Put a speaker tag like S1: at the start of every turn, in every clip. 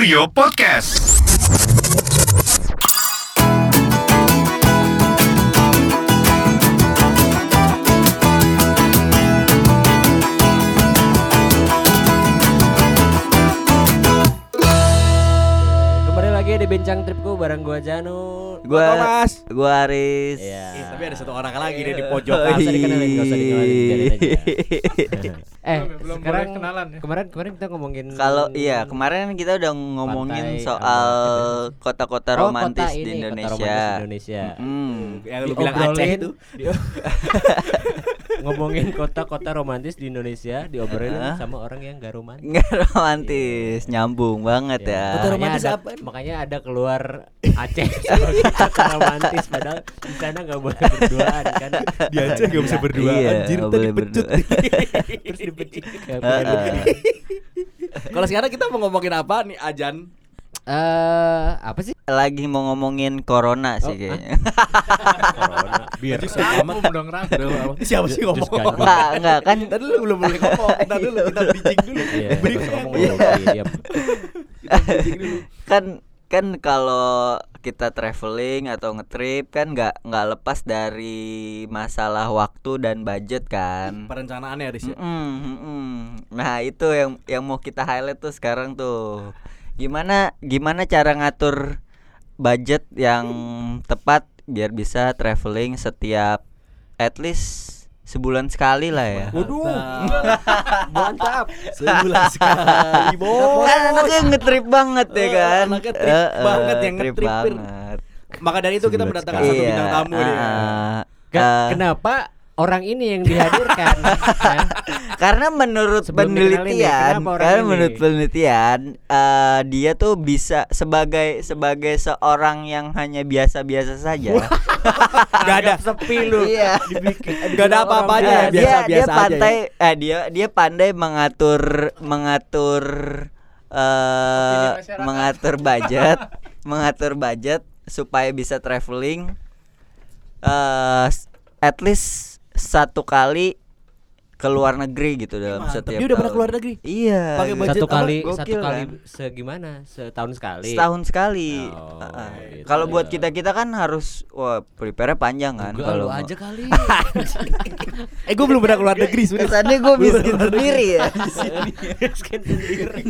S1: Kurio Podcast.
S2: Kembali lagi di bincang tripku bareng gua Janu.
S3: Gua
S4: Thomas.
S3: Gua Aris.
S2: Iya.
S4: Eh, tapi ada satu orang lagi deh di pojok.
S2: Nggak usah dikenalin, usah eh,
S5: belum
S2: sekarang
S5: kenalan ya?
S2: Kemarin kemarin kita ngomongin
S3: Kalau iya kemarin kita udah ngomongin
S2: Pantai
S3: soal kota-kota
S2: Oh,
S3: romantis
S2: kota
S3: di
S2: ini, kota
S3: Indonesia.
S2: romantis di Indonesia.
S3: Hmm.
S4: Yang lu bilang Aceh itu.
S2: ngomongin kota-kota romantis di Indonesia diobrolin
S3: Hah?
S2: sama orang yang gak romantis.
S3: Nggak romantis, nyambung banget
S2: Ya,
S3: ya.
S4: Kota
S2: makanya
S4: romantis
S2: ada,
S4: apa?
S2: Makanya ada keluar Aceh sebagai kota romantis padahal di sana nggak boleh berduaan kan.
S4: Di Aceh nggak bisa berduaan.
S3: Iya,
S4: Anjir, tadi
S3: boleh
S4: pecut.
S3: berdua.
S2: Terus dipecut.
S4: Kalau sekarang kita mau ngomongin apa nih Ajan?
S2: Eh, apa sih?
S3: Lagi mau ngomongin corona
S2: Oh,
S3: sih kayaknya.
S2: Corona.
S4: Biar
S5: Rangkum dong.
S4: Siapa sih ngomong?
S3: Enggak, enggak kan
S4: Tadi lu belum boleh ngomong. Kita dulu kita bridging dulu.
S2: Iya, ngomong
S3: Iya.
S2: dulu.
S4: Bridging dulu.
S3: kan kan kalau kita traveling atau ngetrip kan nggak nggak lepas dari masalah waktu dan budget kan.
S4: Perencanaannya Aris ya.
S3: Mm-mm, mm-mm. Nah itu yang yang mau kita highlight tuh sekarang tuh gimana gimana cara ngatur budget yang tepat biar bisa traveling setiap at least sebulan sekali lah ya.
S4: Waduh.
S2: Mantap.
S4: Sebulan sekali, bos.
S3: Kan anaknya ngetrip banget ya
S4: Eh,
S3: kan.
S4: anaknya trip
S3: Eh, eh,
S4: banget yang
S3: trip banget.
S4: Maka dari itu kita mendatangkan satu
S3: Iya,
S4: bintang tamu nih.
S2: kenapa orang ini yang dihadirkan? Hah?
S3: Karena menurut
S2: Sebelum
S3: penelitian, karena
S2: ini?
S3: menurut penelitian, eh, dia tuh bisa sebagai sebagai seorang yang hanya biasa-biasa saja.
S4: Gak ada
S2: sepi lu.
S3: Iya.
S4: Gak ada apa-apanya
S3: Nah,
S4: ya,
S3: dia
S4: biasa-biasa
S3: dia
S4: aja.
S3: pandai, eh dia dia pandai mengatur mengatur eh
S5: masyarakat.
S3: mengatur budget, mengatur budget supaya bisa traveling eh at least satu kali ke luar negeri gitu dalam
S4: Mantep,
S3: setiap
S4: dia udah pernah keluar negeri?
S3: Iya.
S4: Pakai budget
S2: Satu
S4: apa?
S2: kali
S3: Gokil
S2: satu kali
S3: kan?
S2: segimana? Setahun sekali.
S3: Setahun sekali.
S2: Oh,
S3: Heeh.
S2: gitu
S3: Kalau
S2: ya.
S3: buat kita kita kan harus wah prepare panjang kan kalau
S2: aja kali.
S4: Eh gue belum pernah keluar negeri sudah.
S3: Kesannya gue miskin sendiri ya.
S2: Miskin sendiri.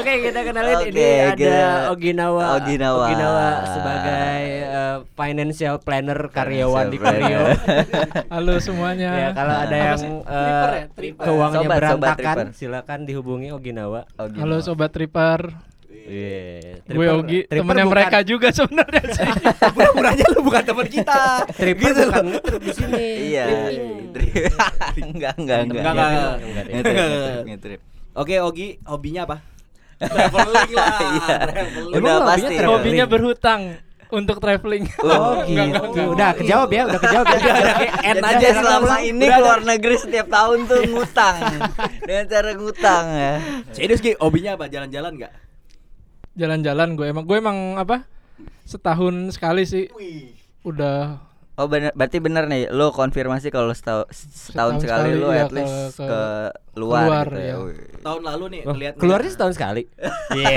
S2: Oke kita kenalin
S3: Oke,
S2: ini ada
S3: kita-
S2: Oginawa
S3: Oginawa.
S2: sebagai eh, financial planner karyawan di
S3: Financial
S2: Karyo.
S5: Halo semuanya.
S2: ya kalau ada
S5: Apa
S2: yang
S5: sih?
S2: eh,
S5: Tripper ya?
S2: Keuangannya
S3: Sobat, sobat
S2: berantakan
S3: tripper.
S2: silakan dihubungi Oginawa.
S3: Gitu.
S5: Halo sobat Tripper.
S2: Iya.
S5: Gue
S2: Tripper-
S5: Ogi, temennya
S2: bukan-
S5: mereka juga sebenarnya sih.
S4: Pura-puranya lu bukan teman kita.
S2: Tripper bukan ngetrip di sini.
S3: Iya. Enggak, enggak, enggak.
S4: Enggak, enggak,
S3: ngetrip.
S4: Oke, Ogi, hobinya apa? Traveling lah.
S3: Iya.
S4: traveling.
S3: Udah pasti.
S5: Hobinya berhutang untuk traveling.
S2: Oh
S5: Enggak, enggak,
S2: gitu.
S5: enggak.
S2: Udah kejawab ya, udah kejawab ya.
S4: N
S3: Jadi
S4: aja
S3: selama ini
S4: ada.
S3: keluar negeri setiap tahun tuh ngutang dengan cara ngutang ya.
S4: Serius Gi, hobinya apa? Jalan-jalan enggak?
S5: Jalan-jalan gue emang gue emang apa? Setahun sekali sih. Udah
S3: Oh bener, berarti bener nih, lo konfirmasi kalau setahun, setahun
S5: Setahun
S3: sekali,
S5: sekali,
S3: lo
S5: iya,
S3: at least
S5: ke-
S3: ke,
S5: ke-
S3: luar,
S5: keluar,
S3: gitu ya.
S5: iya.
S3: Wih.
S4: Tahun lalu nih
S2: Oh,
S4: ngeliat
S2: keluarnya setahun sekali. Iya.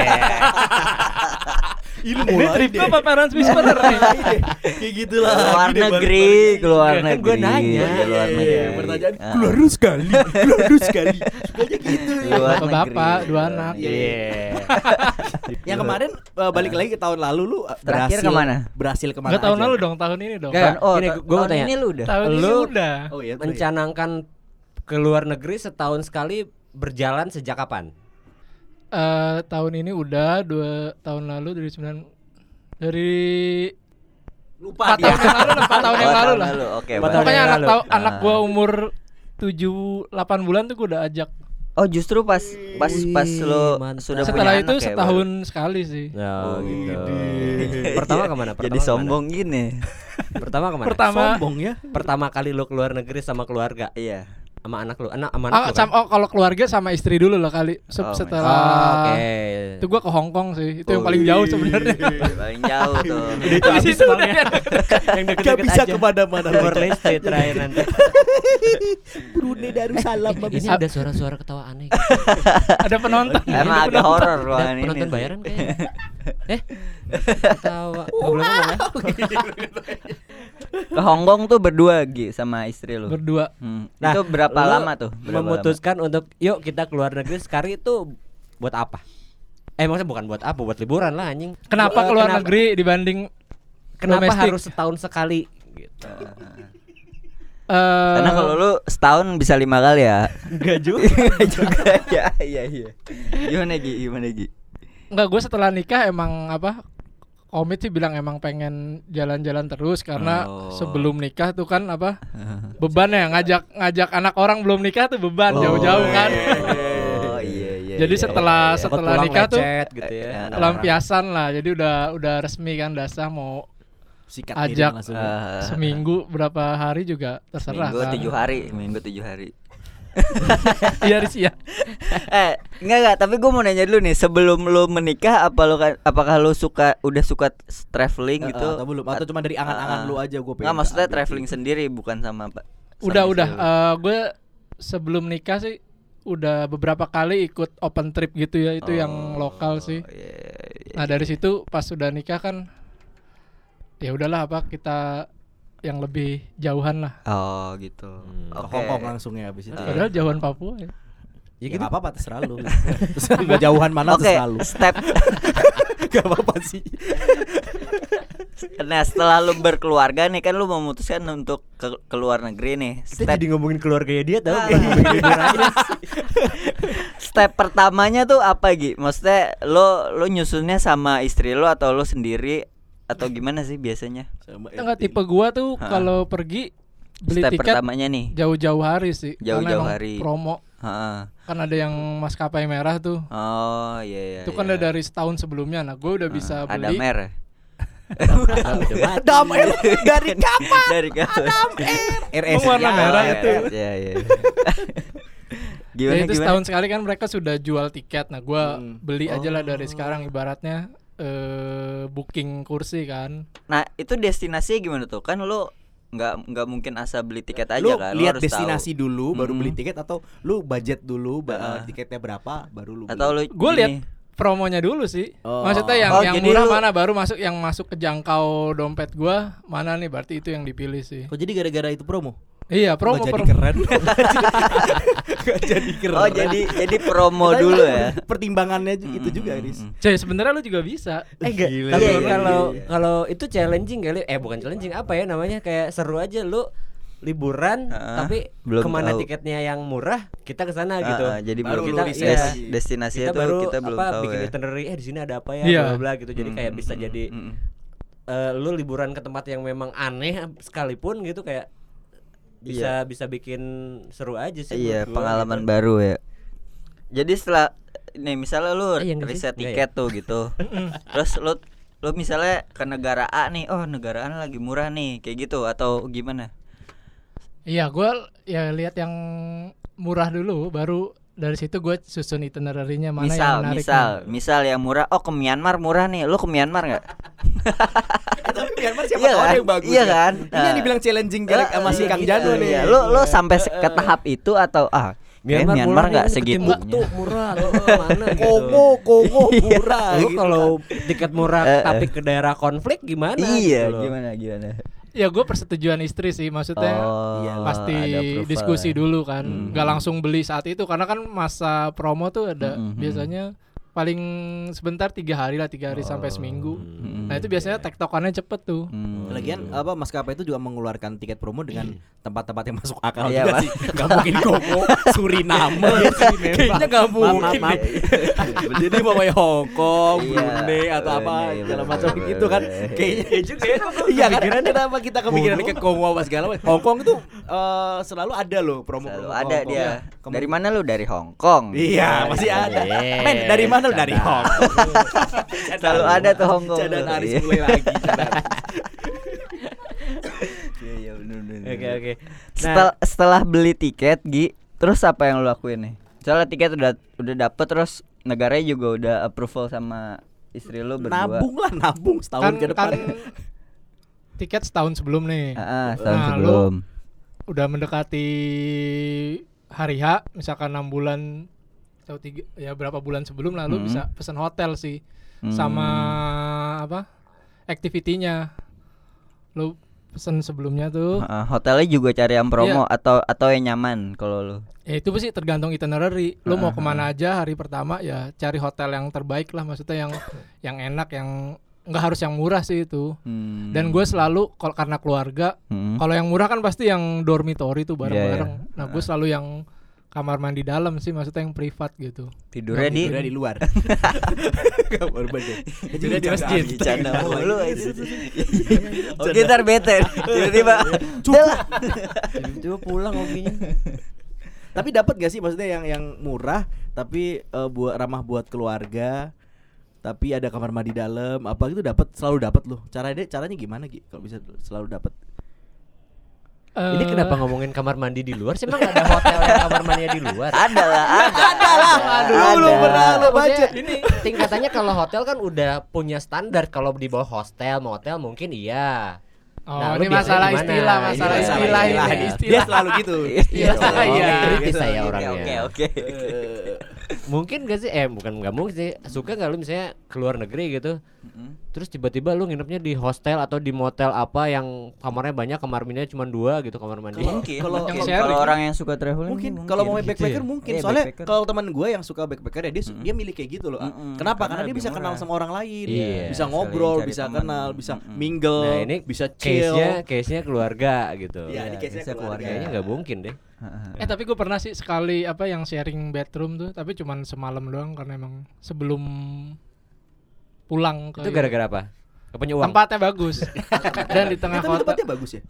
S4: Ini
S5: trip
S4: deh.
S5: apa parents whisperer nih?
S4: Kayak gitu lah.
S3: Keluar
S4: Gini,
S3: negeri, keluar
S2: Kan
S3: negeri.
S2: gua nanya.
S3: Iya, keluar
S4: Iya,
S3: negeri.
S4: Pertanyaan
S3: Ah.
S4: keluar sekali, keluar sekali. Sukanya gitu.
S3: Keluar
S5: Bapak,
S3: negeri.
S5: bapak, dua anak.
S2: Iya.
S4: Yang kemarin uh, balik lagi ke tahun lalu lu uh,
S3: Terakhir
S4: berhasil
S3: ke mana?
S4: Berhasil ke mana?
S5: Enggak tahun
S4: aja?
S5: lalu dong, tahun ini dong.
S3: Kan, oh,
S2: Ini
S3: ta-
S2: gua mau
S3: tahun
S2: tanya.
S3: ini lu udah.
S5: Tahun ini
S2: Lu
S5: udah.
S4: Oh iya.
S2: Mencanangkan ke luar negeri setahun sekali berjalan sejak kapan?
S5: Eh, tahun ini udah dua tahun lalu dari sembilan dari
S4: Lupa
S5: empat
S4: dia.
S5: tahun yang lalu lah, empat tahun
S3: Oh,
S5: yang lalu
S3: tahun
S5: lah.
S3: lalu, Oke,
S2: tahun
S5: Pokoknya anak
S2: lalu.
S5: anak
S3: Ah.
S5: gua umur tujuh delapan bulan tuh gua udah ajak.
S3: Oh, justru pas pas pas
S2: Wih,
S3: lo
S2: mantap.
S3: sudah
S5: Setelah
S3: punya
S5: itu
S3: anak ya,
S5: setahun sekali sih.
S2: Ya
S3: Oh,
S2: gitu.
S3: baru?
S2: Pertama ke mana? Pertama
S3: Jadi
S2: ke mana?
S3: sombong gini.
S2: Pertama ke mana?
S5: Pertama
S4: Sombong ya.
S2: Pertama kali lu keluar negeri sama keluarga.
S3: Iya.
S2: Sama anak lu, anak sama anak
S5: Ah,
S2: lu.
S5: sam- oh kalau keluarga sama istri dulu lah kali. Se-
S3: Oh,
S5: setelah
S2: Oh, Oke.
S5: itu gua ke Hong Kong sih. Itu yang paling jauh sebenarnya.
S3: paling jauh tuh
S2: itu
S5: Habis udah
S2: ya. Yang
S4: Gak
S2: deket-deket
S4: bisa
S2: aja.
S4: ke mana-mana
S2: Keluar
S4: lagi.
S2: listrik terakhir nanti.
S4: Brunei Darussalam
S2: Ini
S4: habis.
S2: ada suara-suara ketawa aneh. gitu.
S5: Ada penonton.
S3: emang
S5: Ada
S3: agak
S5: penonton.
S3: horor ruangan ini
S2: penonton bayaran kayaknya. Eh? Ketawa. Nggak boleh ngomong ya?
S3: ke Hongkong tuh berdua Gi sama istri lu
S5: Berdua.
S3: Hmm.
S2: Nah,
S3: itu berapa lama tuh Berapa
S2: memutuskan untuk yuk kita keluar negeri sekali itu buat apa? Eh maksudnya bukan buat apa, buat liburan lah anjing.
S5: Kenapa
S2: Eh,
S5: keluar
S2: kenapa-
S5: negeri dibanding
S2: Kenapa
S5: domestik?
S2: harus setahun sekali gitu.
S5: Eh,
S3: Karena kalau lu setahun bisa lima kali ya.
S2: Enggak juga.
S3: Enggak juga ya, iya iya. Gimana Gi? Gimana Gi?
S5: Enggak, gue setelah nikah emang apa komit sih bilang emang pengen jalan-jalan terus karena
S3: Oh.
S5: sebelum nikah tuh kan apa beban ya ngajak ngajak anak orang belum nikah tuh beban jauh-jauh kan.
S3: Oh iya iya.
S5: Jadi
S3: iya.
S5: setelah
S2: Takut
S5: setelah
S2: pulang
S5: nikah tuh
S2: gitu ya.
S3: Eh,
S5: pelampiasan lah. Jadi udah udah resmi kan dasar mau
S4: Sikat
S5: Ajak.
S4: piring langsung.
S3: Eh,
S5: seminggu berapa hari juga terserah
S3: minggu
S5: kan.
S3: tujuh hari, minggu tujuh hari.
S5: Iya Riz ya.
S3: eh enggak enggak tapi gue mau nanya dulu nih sebelum lu menikah apa lu kan apakah lu suka udah suka traveling gitu
S4: atau belum atau cuma dari angan-angan
S3: Ah.
S4: lu aja gue pengen.
S3: Enggak maksudnya
S4: ambil
S3: traveling
S4: gitu.
S3: sendiri bukan sama Pak
S5: Udah udah eh, gue sebelum nikah sih udah beberapa kali ikut open trip gitu ya itu yang lokal sih.
S3: iya,
S5: Nah dari situ pas udah nikah kan ya udahlah apa kita yang lebih jauhan lah.
S3: Oh gitu.
S2: Hmm.
S4: Ke
S3: Oke.
S4: Hongkong langsung ya abis itu.
S3: Ah.
S5: Padahal jauhan Papua ya.
S4: Ya gitu apa-apa terserah lu. Juga jauhan mana
S3: Oke,
S4: terserah lu.
S3: step
S4: Gak apa-apa sih.
S3: Nah setelah lu berkeluarga nih kan lu memutuskan untuk ke, ke luar negeri nih
S2: Kita
S3: Step
S2: jadi ngomongin keluarganya dia tau
S3: Ah. step pertamanya tuh apa Gi? Maksudnya lo lo nyusunnya sama istri lo atau lo sendiri atau gimana sih biasanya?
S5: Enggak tipe gua tuh
S3: Ha.
S5: kalau pergi beli
S3: step
S5: tiket
S3: pertamanya nih.
S5: jauh-jauh hari sih.
S3: Jauh-jauh hari.
S5: Promo
S3: Heeh.
S5: kan ada yang maskapai merah tuh.
S3: Oh iya iya.
S5: itu kan
S3: iya.
S5: udah dari setahun sebelumnya. Nah, gue udah bisa
S3: Ada
S5: beli.
S3: mer.
S4: Dam air dari kapan?
S3: Dari kapan?
S4: RS.
S5: Oh, warna
S4: Ya,
S5: merah itu.
S3: Iya iya.
S5: Ya,
S3: gimana
S5: itu
S3: gimana?
S5: setahun sekali kan mereka sudah jual tiket. Nah, gua
S4: Hmm.
S5: beli aja lah dari
S3: Oh.
S5: sekarang ibaratnya eh booking kursi kan.
S3: Nah, itu destinasinya gimana tuh? Kan lo nggak nggak mungkin asal beli tiket aja
S4: Lu
S3: kan? Lo
S4: lihat
S3: harus
S4: destinasi
S3: tahu.
S4: dulu baru
S3: Mm-mm.
S4: beli tiket atau lu budget dulu eh, tiketnya berapa baru lu beli.
S3: Atau lo
S5: Gue lihat promonya dulu sih.
S4: Oh.
S5: Maksudnya yang
S3: Oh,
S5: yang murah
S3: lu-
S5: mana baru masuk yang masuk ke jangkau dompet gua mana nih berarti itu yang dipilih sih.
S4: Kok jadi gara-gara itu promo?
S5: Iya, promo
S4: Nggak jadi
S5: promo.
S4: keren. Gak jadi keren.
S3: Oh jadi jadi promo dulu ya.
S4: Pertimbangannya itu juga, Riz.
S3: mm, mm.
S5: Cuy, sebenarnya lu juga bisa.
S2: Eh enggak,
S4: Gila.
S2: tapi
S3: Iya, iya,
S2: kalau
S3: iya.
S2: kalau itu challenging kali eh bukan challenging apa ya namanya kayak seru aja lu liburan
S3: Ah,
S2: tapi
S3: belum
S2: ke mana
S3: tahu.
S2: tiketnya yang murah kita ke sana
S3: Ah,
S2: gitu.
S3: ah, jadi
S4: Baru
S2: kita
S4: riset
S2: iya,
S4: lagi.
S3: destinasinya
S2: kita
S3: tuh
S2: baru
S3: kita belum
S2: apa
S3: tahu
S2: bikin
S3: ya.
S2: itinerary eh di sini ada apa ya
S5: Iya.
S2: bla bla gitu. Jadi
S3: Mm,
S2: kayak
S3: mm,
S2: bisa
S3: mm,
S2: jadi
S3: mm, mm.
S2: eh, lu liburan ke tempat yang memang aneh sekalipun gitu kayak bisa bisa bikin seru aja sih.
S3: Iya,
S2: gua,
S3: pengalaman
S2: gitu.
S3: baru ya. Jadi setelah nih misalnya lu
S2: Eh, sih?
S3: riset
S2: Nggak
S3: tiket tuh gitu. Terus lu lu misalnya ke negara A nih, oh negara A lagi murah nih, kayak gitu atau gimana?
S5: Iya, gua ya lihat yang murah dulu baru dari situ gue susun itinerary-nya mana
S3: misal,
S5: yang menarik.
S3: misal,
S5: nih.
S3: misal yang murah, oh ke Myanmar murah nih, lu ke Myanmar nggak?
S4: Tapi Myanmar siapa
S3: Iya
S4: tahu ada
S3: kan?
S4: yang bagus.
S3: Iya
S4: ya.
S3: kan?
S4: Ini yang
S3: Nah.
S4: dibilang challenging gara sama si
S3: Iya,
S4: Kang
S3: gitu,
S4: Jano nih.
S3: iya. Lu lu sampai se- ke tahap itu atau ah Myanmar, Myanmar nggak
S2: Timbuktu
S3: segitunya?
S2: murah lo mana gitu.
S4: Kongo, Kongo murah.
S2: Lu
S4: gitu
S2: kalau tiket murah
S3: Eh, eh.
S2: tapi ke daerah konflik gimana?
S3: Iya,
S2: gitu
S3: gimana gimana?
S5: Ya gue persetujuan istri sih, maksudnya
S3: Oh,
S5: pasti diskusi dulu kan,
S3: Hmm.
S5: nggak langsung beli saat itu karena kan masa promo tuh ada
S3: Hmm, hmm,
S5: biasanya paling sebentar tiga hari lah tiga hari sampai seminggu.
S3: Hmm.
S5: Nah itu biasanya tektokannya cepet tuh.
S3: Hmm.
S4: Lagian apa maskapai itu juga mengeluarkan tiket promo dengan tempat-tempat yang masuk akal
S3: Iya,
S4: juga
S3: Pak.
S4: sih. Gak mungkin Kongo, Suriname. Kayaknya gak mungkin
S2: maaf.
S4: nih. Jadi mau kayak Hong Kong,
S3: Iya,
S4: Brunei atau apa segala macam gitu kan. Kayaknya juga ya. Iya kan? Kenapa kita kepikiran ke Kongo apa segala macam? Hong Kong itu eh, selalu ada loh promo
S3: ada dia.
S4: Iya.
S3: Dari mana lu? Dari Hong Kong.
S4: Iya, masih ada. Men, dari mana lu? Dari Hong.
S3: Selalu ada tuh Hong Kong.
S4: Cadaan. Aris
S3: Iya.
S4: mulai lagi.
S3: Iya, iya.
S2: Oke oke.
S3: Setel, setelah beli tiket Gi terus apa yang lu lakuin nih soalnya tiket udah udah dapet terus negaranya juga udah approval sama istri lu berdua
S4: Nabung lah, nabung setahun
S5: kan
S4: ke depan.
S5: kan tiket setahun sebelum nih
S3: Ah, ah, setahun
S5: Nah, lu-
S3: sebelum
S5: udah mendekati hari H misalkan enam bulan atau tiga ya berapa bulan sebelum lalu
S3: Hmm.
S5: bisa pesan hotel sih.
S3: Hmm.
S5: sama apa activity-nya. Lu pesan sebelumnya tuh.
S3: Ah, hotelnya juga cari yang promo atau atau yang nyaman kalau lu.
S5: Ya itu sih tergantung itinerary. Lu mau
S3: Ah,
S5: ke mana aja hari pertama ya cari hotel yang terbaik lah. Maksudnya yang yang enak yang nggak harus yang murah sih itu.
S3: Hmm.
S5: dan gue selalu kalau karena keluarga
S3: Hmm.
S5: kalau yang murah kan pasti yang dormitory tuh bareng-bareng
S3: Iya, iya.
S5: nah gue selalu yang kamar mandi dalam sih maksudnya yang privat gitu
S3: tidurnya di
S4: Tidurnya di luar. Kamar mandi.
S5: Tidurnya di masjid.
S3: Bercanda mulu aja. Oke ntar bete Tiba-tiba.
S2: Tiba-tiba pulang opinya.
S4: Tapi dapat gak sih maksudnya yang yang murah tapi eh, buat ramah buat keluarga tapi ada kamar mandi dalam apa gitu dapat selalu dapat loh caranya caranya gimana Gi kalau bisa selalu dapat
S2: Ini
S5: Eh,
S2: kenapa ngomongin kamar mandi di luar sih? Emang nggak ada hotel yang kamar mandinya di luar?
S3: Ada lah Ada Ada
S4: Aduh, lu pernah lu baca.
S2: Ini tingkatannya kalau hotel kan udah punya standar kalau di bawah hostel, motel mungkin iya.
S5: Oh,
S2: Nah, lu
S5: ini masalah
S2: gimana?
S5: istilah,
S2: Ini
S5: masalah
S2: masalah
S5: istilah
S2: istilah.
S5: ini.
S4: Dia
S5: Istilah.
S4: selalu gitu.
S5: Iya,
S2: Oh,
S5: iya.
S2: kritis saya orangnya.
S3: Oke oke
S4: Eh,
S2: Mungkin gak sih? Eh bukan nggak mungkin sih. Suka nggak lu misalnya keluar negeri gitu,
S3: Mm-mm.
S2: terus tiba-tiba lu nginepnya di hostel atau di motel apa yang kamarnya banyak, kamar mandinya cuma dua gitu kamar mandi.
S4: Kalau-
S3: Mungkin
S4: kalau-
S3: mungkin. orang yang suka traveling
S4: mungkin kalau mau backpacker
S2: ya?
S4: mungkin
S3: Iya,
S4: soalnya kalau teman gue yang suka backpacker ya dia
S3: Mm-mm.
S4: dia milih kayak gitu loh
S3: Mm-mm.
S4: kenapa
S3: Karena
S4: karena dia bisa kenal
S3: murah.
S4: sama orang lain
S2: Iya.
S4: bisa ngobrol bisa
S3: teman.
S4: kenal bisa
S3: Mm-mm.
S4: mingle
S2: Nah ini
S4: bisa chill
S2: case-nya case-nya keluarga gitu.
S4: Iya, ini
S3: Iya,
S4: case-nya
S3: biasanya
S4: keluarga.
S2: Kayaknya nggak mungkin deh.
S5: Eh tapi gue pernah sih sekali apa yang sharing bedroom tuh, tapi cuman semalam doang karena emang sebelum pulang ke
S2: Itu gara-gara apa? Gak punya uang.
S5: tempatnya bagus dan di tengah
S4: tapi
S5: kota
S4: tempatnya bagus ya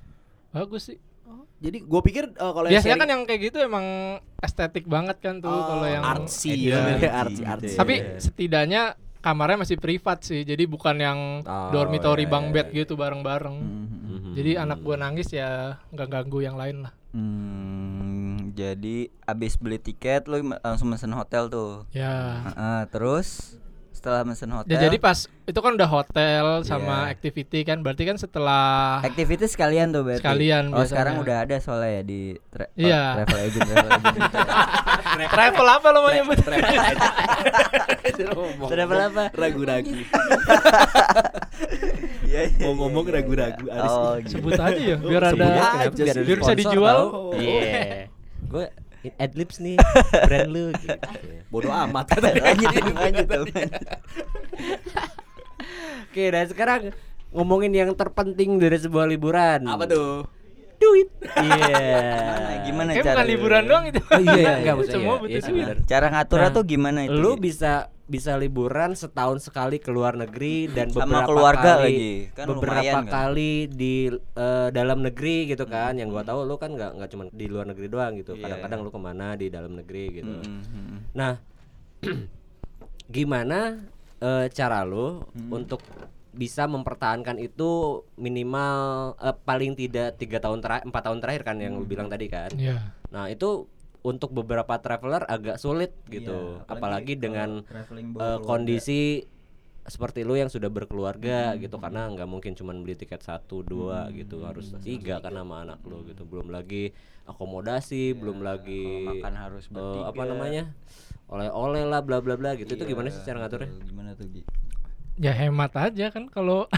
S5: bagus sih.
S4: jadi gue pikir eh, kalau yang
S5: Biasanya kan yang kayak gitu emang estetik banget kan tuh
S4: Oh,
S5: kalau yang
S4: artsy
S5: Iya.
S4: ya artsy artsy
S5: Tapi
S2: Iya.
S5: setidaknya kamarnya masih privat sih, jadi bukan yang
S2: Oh,
S5: dormitory
S2: iya,
S5: bang
S2: iya,
S5: bed
S2: iya.
S5: gitu bareng-bareng.
S2: Mhm.
S5: Jadi anak gua nangis ya nggak ganggu yang lain lah.
S3: Hmm, jadi abis beli tiket lu langsung mesen hotel tuh.
S5: Ya.
S3: Heeh, terus setelah mesen hotel.
S5: Ya, jadi pas itu kan udah hotel sama
S3: Iya.
S5: activity kan, berarti kan setelah
S3: activity sekalian tuh berarti.
S5: Sekalian
S3: Oh,
S5: biasanya.
S3: sekarang udah ada soalnya ya di tra-
S5: Iya.
S3: travel agent travel agent gitu ya.
S5: travel apa lo mau nyebut?
S3: Travel apa?
S4: ragu-ragu
S3: Iya, iya,
S4: mau
S3: iya,
S4: ngomong
S3: iya,
S4: ragu-ragu. Aris.
S3: Oh, gitu.
S5: Sebut aja ya, biar ada
S4: sih.
S2: Biar,
S5: bisa
S2: sponsor
S5: dijual.
S2: tahu. Iya. Gue adlibs nih brand lu gitu.
S4: bodoh amat
S3: lanjutin lanjut tuh.
S2: Oke, dan sekarang ngomongin yang terpenting dari sebuah liburan.
S4: apa tuh
S2: Duit. Iya.
S3: Gimana
S5: Kayak
S3: cara
S5: bukan liburan doang itu.
S2: Oh iya, enggak maksudnya.
S5: Semua
S2: iya,
S5: butuh
S2: iya
S5: duit.
S3: Cara ngaturnya
S2: Nah,
S3: tuh gimana itu?
S2: Lu bisa bisa liburan setahun sekali ke luar negeri dan
S3: Sama
S2: beberapa
S3: keluarga
S2: kali
S3: lagi. Kan
S2: beberapa
S3: kan?
S2: kali di eh, dalam negeri gitu kan yang gua tahu lu kan nggak nggak cuma di luar negeri doang gitu
S3: Iya.
S2: kadang-kadang lu ke mana di dalam negeri gitu
S3: Mm, mm, mm.
S2: nah gimana eh, cara lu
S3: Hmm.
S2: untuk bisa mempertahankan itu minimal eh, paling tidak tiga tahun terakhir empat tahun terakhir kan yang lu
S3: Hmm.
S2: bilang tadi kan
S5: Iya.
S2: Nah itu untuk beberapa traveler agak sulit gitu,
S3: Iya,
S2: apalagi,
S3: kalau
S2: dengan
S3: keluarga.
S2: kondisi seperti lu yang sudah berkeluarga
S3: Hmm,
S2: gitu, karena nggak mungkin cuman beli tiket satu dua gitu, harus tiga kan sama anak lu gitu, belum lagi akomodasi, belum lagi
S3: makan harus
S2: eh,
S3: bertiga.
S2: apa namanya oleh-oleh lah bla bla bla gitu, itu
S3: Iya,
S2: gimana sih cara ngaturnya?
S3: Gimana tuh Gi?
S5: Ya hemat aja kan kalau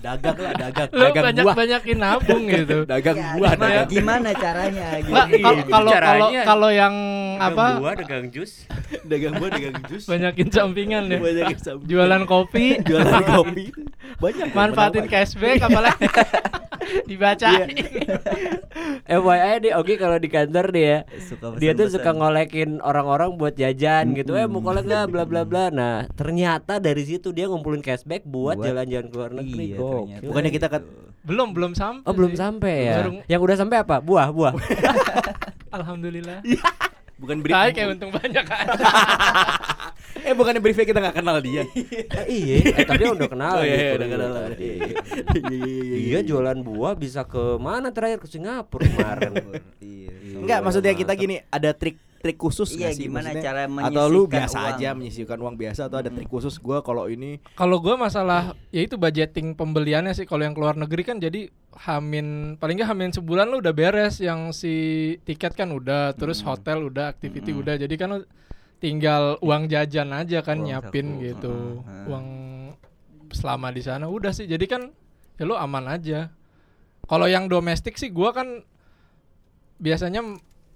S4: dagang lah dagang
S5: lu
S4: dagang
S5: banyak
S4: buah
S5: banyakin nabung gitu.
S4: dagang
S3: Ya,
S4: buah
S3: gimana,
S4: dagang
S3: gimana caranya?
S5: Kal- kalau kalau kalau yang apa
S2: buah, dagang jus.
S4: dagang buah dagang jus
S5: banyakin sampingan ya.
S4: banyak yang sama.
S5: Jualan kopi,
S4: jualan kopi banyak
S5: manfaatin cashback apalagi dibaca.
S2: Iya. FYI deh, Ogi kalau di kantor dia ya,
S3: Suka
S2: dia tuh suka ngolekin orang-orang buat jajan gitu eh mau kolek nggak bla bla bla nah ternyata dari situ dia ngumpulin cashback buat jalan-jalan ke luar negeri
S3: Iya, ternyata.
S4: bukannya kita kan
S5: Belum belum sampai.
S2: oh belum
S5: sih.
S2: sampai ya
S5: Baru-
S2: yang udah sampai apa buah buah
S5: Alhamdulillah.
S4: bukan beri
S5: kayak untung banyak kan.
S4: eh bukannya briefnya kita nggak kenal dia.
S2: iya, eh, tapi udah kenal
S4: Oh, iya,
S2: gitu.
S4: iya, udah kenal. Iya, iya, iya,
S2: Iya jualan buah bisa ke mana terakhir ke Singapura kemarin.
S4: Enggak, maksudnya kita gini, ada trik trik khusus
S3: Iya,
S4: nggak sih?
S3: gimana
S4: Maksudnya,
S3: cara
S4: Atau lu biasa
S3: uang?
S4: aja menyisihkan uang biasa atau ada trik khusus gua kalau ini
S5: Kalau gua masalah ya itu budgeting pembeliannya sih kalau yang keluar negeri kan jadi hamin paling nggak hamin sebulan lu udah beres yang si tiket kan udah terus hotel udah activity
S3: Mm.
S5: udah jadi kan lu tinggal uang jajan aja kan
S3: Uang
S5: nyiapin
S3: saku.
S5: gitu
S3: Mm.
S5: uang selama di sana udah sih jadi kan ya lu aman aja kalau yang domestik sih gua kan biasanya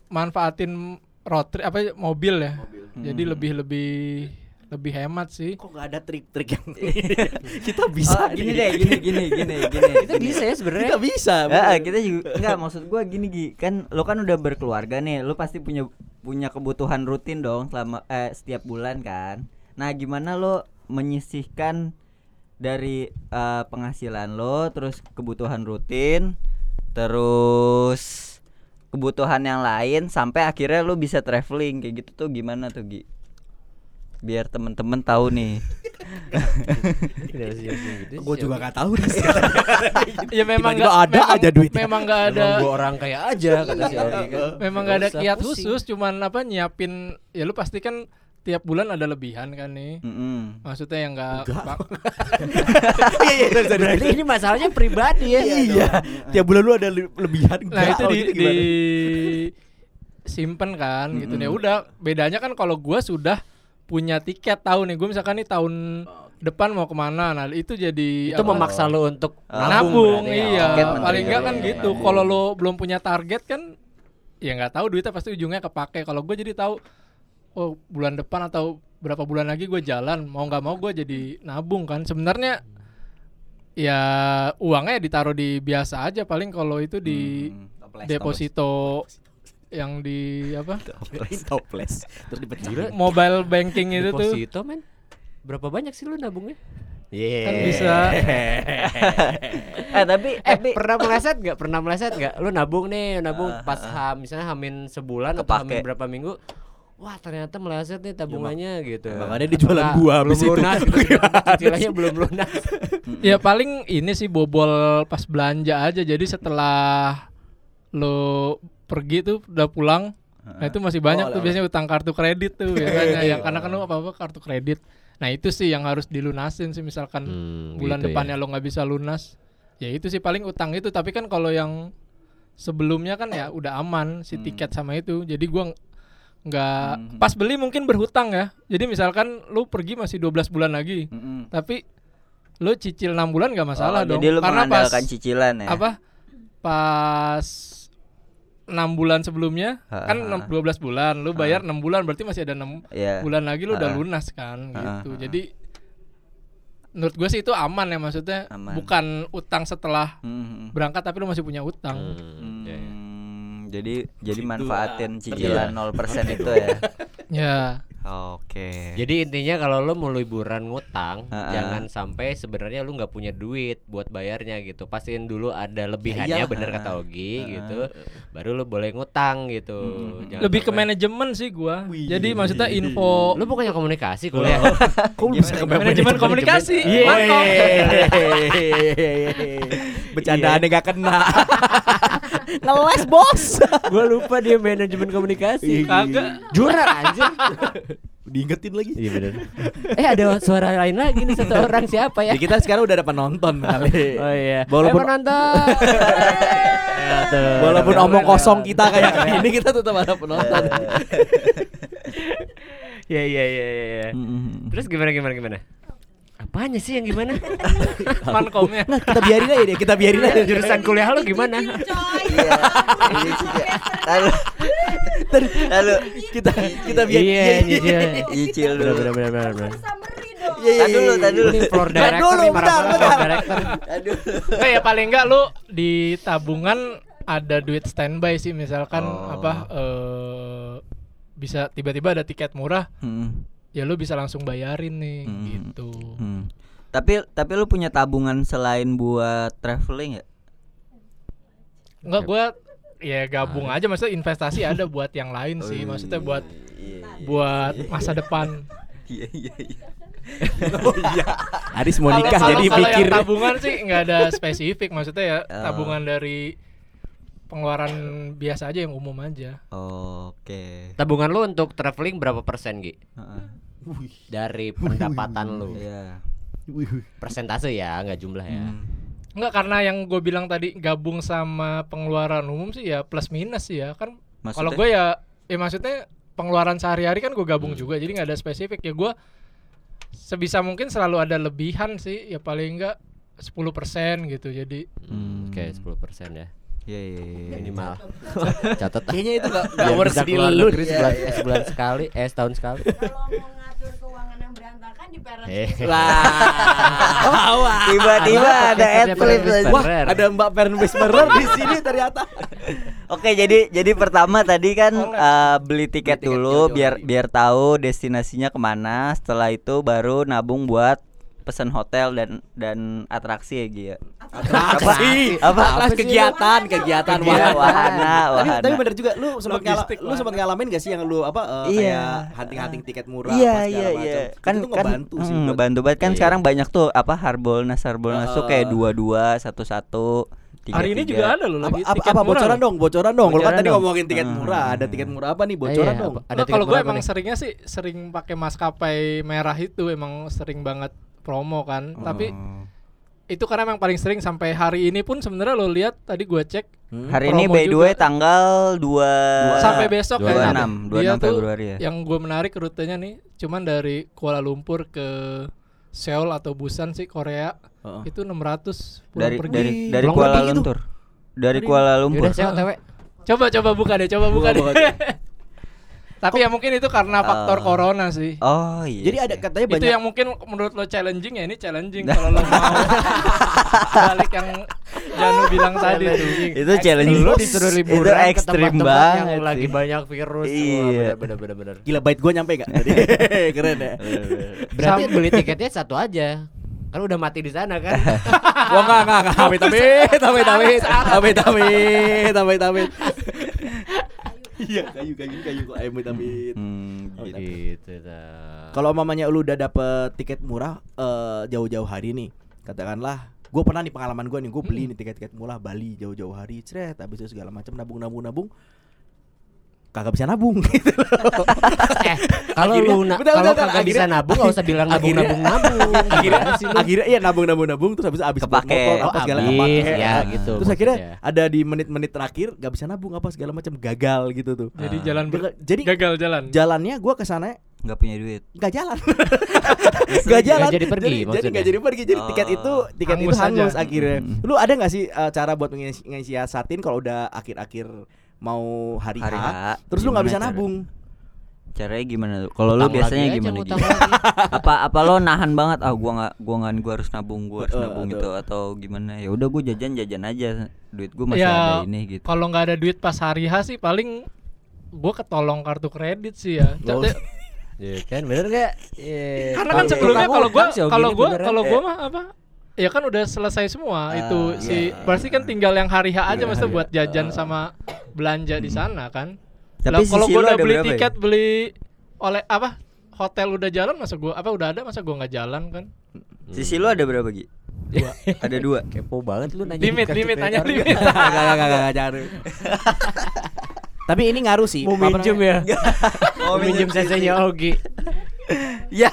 S5: manfaatin road trip apa mobil ya jadi
S3: Hmm.
S5: lebih lebih lebih hemat sih
S4: kok nggak ada trik-trik yang kita bisa
S3: oh, gini deh, gini gini gini gini.
S2: Kita bisa ya sebenarnya.
S4: Kita bisa.
S3: Ya,
S4: bener.
S3: kita juga enggak maksud gua gini Gi, kan lo kan udah berkeluarga nih, lo pasti punya punya kebutuhan rutin dong selama eh setiap bulan kan. Nah, gimana lo menyisihkan dari eh, penghasilan lo terus kebutuhan rutin terus kebutuhan yang lain sampai akhirnya lo bisa traveling kayak gitu tuh gimana tuh Gi? Biar temen-temen tahu nih.
S4: Gue juga nggak tahu nih.
S5: ya memang nggak
S4: ada
S5: memang,
S4: aja duitnya.
S5: memang nggak ada
S2: gua orang kayak aja kata si Aldi kan.
S5: memang nggak ada kiat
S2: pusing.
S5: khusus cuman apa nyiapin ya lu pasti kan tiap bulan ada lebihan kan nih maksudnya yang
S4: Iya iya
S2: Berarti
S4: terus.
S2: ini masalahnya pribadi ya.
S4: Iya. Tiap bulan lu ada le- lebihan.
S5: nah itu
S4: Oh,
S5: di,
S4: gitu
S5: di simpen kan gitu nih
S3: Mm-mm.
S5: udah bedanya kan kalau gua sudah punya tiket tahu nih gue misalkan nih tahun depan mau ke mana nah itu jadi
S2: Itu
S5: apa,
S2: memaksa lo untuk
S3: Ah.
S5: nabung,
S2: berarti ya.
S5: iya
S3: Target
S5: paling enggak kan
S3: ya.
S5: gitu
S3: Iya,
S5: kalau lo belum punya target kan ya nggak tahu duitnya pasti ujungnya kepake kalau gue jadi tahu oh bulan depan atau berapa bulan lagi gue jalan mau nggak mau gue jadi nabung kan sebenarnya ya uangnya ditaruh di biasa aja paling kalau itu di
S3: Hmm.
S5: Deposito yang di apa
S4: Toples, toples. Terus dipecah.
S2: Gila.
S5: mobile banking itu tuh
S2: Deposito men. Berapa banyak sih lu nabungnya?
S4: Iya.
S5: kan bisa
S3: Eh tapi
S2: Eh
S3: tapi
S2: pernah meleset nggak? Pernah meleset nggak? Lu nabung nih, nabung
S3: Ah,
S2: pas ham, misalnya hamin sebulan atau
S3: Kepake.
S2: hamin berapa minggu. Wah ternyata meleset nih tabungannya gitu.
S4: makanya dia jualan
S2: Nggak,
S4: buah
S2: belum
S4: itu.
S2: lunas gitu. Cicilannya belum lunas.
S5: ya paling ini sih bobol pas belanja aja jadi setelah lo pergi tuh udah pulang. Nah itu masih banyak
S4: Oh,
S5: tuh biasanya utang kartu kredit tuh biasanya. Ya karena kan lo apa apa kartu kredit. Nah itu sih yang harus dilunasin sih misalkan
S2: Hmm,
S5: bulan
S2: gitu ya.
S5: depannya lo nggak bisa lunas. Ya itu sih paling utang itu. Tapi kan kalau yang sebelumnya kan ya udah aman si
S3: Hmm.
S5: tiket sama itu. Jadi gua ng- nggak
S3: Hmm.
S5: pas beli mungkin berhutang ya. Jadi misalkan lu pergi masih 12 bulan lagi.
S3: Mm-mm.
S5: tapi lu cicil enam bulan nggak
S3: Oh,
S5: masalah dong.
S3: Jadi lu
S5: karena pas
S3: cicilan ya.
S5: apa pas enam bulan sebelumnya
S3: Ha,
S5: kan
S3: ha,
S5: enam-
S3: ha.
S5: 12 bulan lu bayar enam bulan berarti masih ada enam
S3: Iya.
S5: bulan lagi lu udah
S3: Ha.
S5: lunas kan
S3: Ha,
S5: gitu
S3: ha.
S5: jadi menurut gue sih itu aman ya maksudnya
S3: Aman.
S5: bukan utang setelah
S3: Mm-mm.
S5: berangkat tapi lu masih punya utang
S2: Hmm, ya, ya.
S3: Hmm, jadi jadi
S4: Gitu
S3: manfaatin
S4: lah.
S3: cicilan
S2: Iya.
S3: 0% itu ya.
S5: ya
S3: Oke.
S2: Jadi intinya kalau lu mau liburan ngutang,
S3: Ha-ha.
S2: jangan sampai sebenarnya lu nggak punya duit buat bayarnya gitu. Pastiin dulu ada lebihannya,
S4: iyalah.
S2: bener kata Ogi gitu. Baru lu boleh ngutang gitu.
S3: Hmm.
S2: Jangan
S5: lebih ke
S2: sampai-
S5: manajemen sih gua
S4: Wih.
S5: jadi maksudnya info
S2: Lu bukannya komunikasi kuliah?
S4: Kok bisa ke
S5: manajemen komunikasi
S2: Iya.
S5: Mantap.
S4: Bercandaannya gak kena. Ngeles bos.
S2: Gua lupa dia manajemen komunikasi.
S5: Kagak.
S2: Juara anjir.
S4: Diingetin lagi.
S2: Iya bener. Eh ada suara lain lagi nih satu orang siapa ya?
S4: Ya kita sekarang udah ada penonton kali.
S2: Oh iya.
S4: Walaupun-
S2: eh, penonton. Ya, tuh.
S4: Walaupun omong kosong kita kayak ini kita tetap ada penonton.
S2: Ya ya ya ya. ya.
S3: Mm-mm.
S2: Terus gimana gimana gimana? Apanya sih yang gimana?
S5: mankomnya
S4: Nah, kita biarin aja deh, kita biarin aja.
S2: Jurusan kuliah lu gimana?
S3: Iya. Ini juga. Lalu lalu
S4: kita kita biarin.
S2: Iya, nyicil.
S3: nyicil
S2: Bener
S3: dulu.
S2: bener bener bener. bener.
S1: Summary dong.
S4: Iya, iya,
S3: Tadi dulu,
S4: iya,
S3: tadi dulu.
S2: Ini floor director
S4: dulu,
S2: nih marah
S4: bentar,
S2: banget
S4: bentar.
S2: floor director.
S3: Aduh.
S5: Nah, ya paling enggak lu di tabungan ada duit standby sih misalkan
S3: Oh.
S5: apa eh bisa tiba-tiba ada tiket murah
S3: Hmm.
S5: ya lu bisa langsung bayarin nih
S3: Hmm.
S5: gitu.
S3: Hmm. Tapi tapi lu punya tabungan selain buat traveling ya?
S5: Enggak gua ya gabung aja maksudnya investasi ada buat yang lain sih maksudnya buat buat masa depan.
S3: Iya iya iya.
S4: Aris mau nikah jadi pikir
S5: tabungan sih nggak ada spesifik maksudnya ya
S3: Oh.
S5: tabungan dari pengeluaran biasa aja yang umum aja.
S3: Oke.
S2: Tabungan lu untuk traveling berapa persen Gi?
S3: Heeh.
S2: Dari pendapatan lu
S3: Iya.
S2: Persentase ya nggak jumlah ya
S3: Hmm.
S5: Enggak karena yang gue bilang tadi gabung sama pengeluaran umum sih ya plus minus sih ya kan. Kalau gue ya ya maksudnya pengeluaran sehari-hari kan gue gabung
S3: Hmm.
S5: juga jadi nggak ada spesifik ya gue sebisa mungkin selalu ada lebihan sih ya paling enggak 10% gitu jadi
S3: Hmm.
S2: Oke 10% ya
S3: Iya iya iya.
S2: Minimal Catat.
S4: Kayaknya itu gak, gak worth di lu
S2: negeri sebulan, eh, sebulan sekali Eh setahun sekali
S1: berantakan di parent
S2: Eh.
S4: Wah,
S3: Tiba-tiba ada
S2: Parent
S3: aja.
S4: Wah, ada Mbak Fern Whisperer di sini ternyata.
S3: Oke, jadi jadi pertama tadi kan eh, beli tiket
S4: Beli tiket
S3: dulu biar
S4: hari.
S3: biar tahu destinasinya ke mana. Setelah itu baru nabung buat pesan hotel dan dan atraksi ya Gi, ya.
S4: Atraksi.
S3: Apa?
S4: Apa kegiatan, kegiatan
S3: Iya,
S4: wahana.
S3: wahana,
S4: Tapi,
S3: wahana.
S4: tapi bener juga lu sempat ngala, lu sempat ngalamin gak sih yang lu apa eh,
S3: Iya.
S4: kayak hunting-hunting tiket murah
S3: Iya
S4: apa segala
S3: iya
S4: macam.
S3: iya.
S4: Itu
S3: Kan kan
S4: ngebantu sih.
S3: mm,
S4: buat-
S3: ngebantu banget kan
S2: Iya.
S3: sekarang banyak tuh apa Harbolnas Harbolnas tuh kayak dua-dua, satu-satu,
S5: hari ini juga ada loh lagi
S4: apa,
S5: tiket
S4: apa
S5: murah
S4: bocoran dong, bocoran dong. Kalau kan
S3: Bocoran
S4: tadi
S3: dong.
S4: ngomongin tiket
S3: Hmm.
S4: murah, ada tiket murah apa nih? Bocoran
S2: Iya,
S4: dong.
S2: apa- Ada
S5: kalau gue emang
S2: nih?
S5: seringnya sih sering pakai maskapai merah itu emang sering banget promo kan tapi
S3: Oh.
S5: itu karena emang paling sering sampai hari ini pun sebenarnya lo lihat tadi gua cek
S4: Hmm.
S3: Hari ini by the way tanggal 2
S5: sampai besok
S2: dua
S5: kayaknya
S3: enam,
S5: deh.
S3: dua
S5: dia
S3: enam
S5: tuh
S3: Februari ya.
S5: yang gue menarik rutenya nih cuman dari Kuala Lumpur ke Seoul atau Busan sih Korea
S4: Heeh.
S5: itu 600 pulang
S3: dari
S5: pergi.
S3: dari dari Kuala
S2: gitu?
S3: Lumpur. Dari Kuala Lumpur.
S2: Yaudah saya otw
S5: coba coba buka deh coba buka,
S4: Buka,
S5: deh tapi ya mungkin itu karena faktor
S3: Ah.
S5: corona sih.
S3: Oh iya.
S4: Jadi ada katanya
S5: itu
S4: banyak
S5: yang mungkin menurut lo challenging ya ini challenging kalau lo mau balik yang Janu bilang tadi tuh.
S3: Itu challenge
S2: Lu disuruh liburan
S3: itu
S2: ke
S3: ekstrim
S2: tempat-tempat
S3: banget
S2: yang lagi banyak virus.
S3: Iya.
S2: bener bener bener
S4: gila bait gue nyampe gak tadi? Keren ya.
S2: Berarti beli tiketnya satu aja. Kan udah mati di sana kan?
S4: Wah enggak enggak enggak amit amit amit amit amit amit amit amit. Iya kayu kayu kayu kok amit amit.
S3: Hmm, gitu.
S2: Gitu.
S4: Kalau mamanya lu udah dapet tiket murah eh, jauh-jauh hari nih, katakanlah gue pernah nih pengalaman gue nih gue beli nih tiket-tiket murah Bali jauh-jauh hari, cret, habis itu segala macam nabung nabung nabung kagak bisa nabung gitu loh.
S2: Eh, kalau lu na- kalau kagak bisa nabung enggak usah bilang nabung
S4: akhirnya-
S2: nabung nabung.
S4: akhirnya akhirnya iya nabung nabung nabung terus habis habis
S3: Kepake.
S4: motor
S2: Oh,
S4: apa segala
S2: habis,
S4: kepake.
S2: ya,
S4: Nah,
S2: gitu
S4: terus akhirnya ada di menit-menit terakhir gak bisa nabung apa segala macam gagal gitu tuh
S5: jadi
S3: Ah.
S5: jalan ber-
S4: jadi
S5: gagal jalan
S4: jalannya gue ke sana
S3: Nggak punya duit.
S4: nggak jalan nggak jalan
S2: Nggak jadi pergi
S4: jadi, jadi
S2: maksudnya.
S4: nggak jadi pergi jadi tiket
S3: Oh.
S4: itu tiket
S5: Hangus
S4: itu hangus
S5: aja.
S4: akhirnya
S3: Hmm.
S4: lu ada nggak sih uh, cara buat mengisi- ngisiasatin kalau udah akhir-akhir mau hari,
S3: Hari
S4: H,
S3: H,
S4: terus lu nggak bisa
S3: cara-
S4: nabung
S3: Caranya gimana tuh? Kalau lu biasanya gimana gitu? apa apa lo nahan banget ah gua nggak gua nggak gua harus nabung gua harus
S4: Eh,
S3: nabung
S4: atau-
S3: gitu atau gimana ya udah gua jajan jajan aja duit gua masih
S5: ya
S3: ada ini gitu
S5: kalau nggak ada duit pas hari H sih paling gue ketolong kartu kredit sih ya. Jadi-
S2: Iya kan bener gak? Iya.
S5: karena kan sebelumnya kalau
S2: oh,
S5: kalau
S2: beneran.
S5: kalau gue mah apa ya kan udah selesai semua
S4: Ah,
S5: itu si
S4: iya.
S5: berarti kan tinggal yang hari H aja
S4: Iya,
S5: maksudnya
S4: hari
S5: buat jajan
S4: Ah.
S5: sama belanja di sana kan
S3: Tapi
S5: kalau gue udah beli
S3: berapa ya?
S5: tiket beli oleh apa hotel udah jalan masa gue apa udah ada masa gue nggak jalan kan
S3: sisi lu ada berapa Gi? ada dua
S2: kepo banget lu nanya
S5: limit limit
S2: orang.
S5: limit
S4: Nggak, nggak, nggak, nggak, nggak, jangan. tapi ini ngaruh sih
S2: Mau minjem ya? Mau minjem CC-nya Ogi.
S3: ya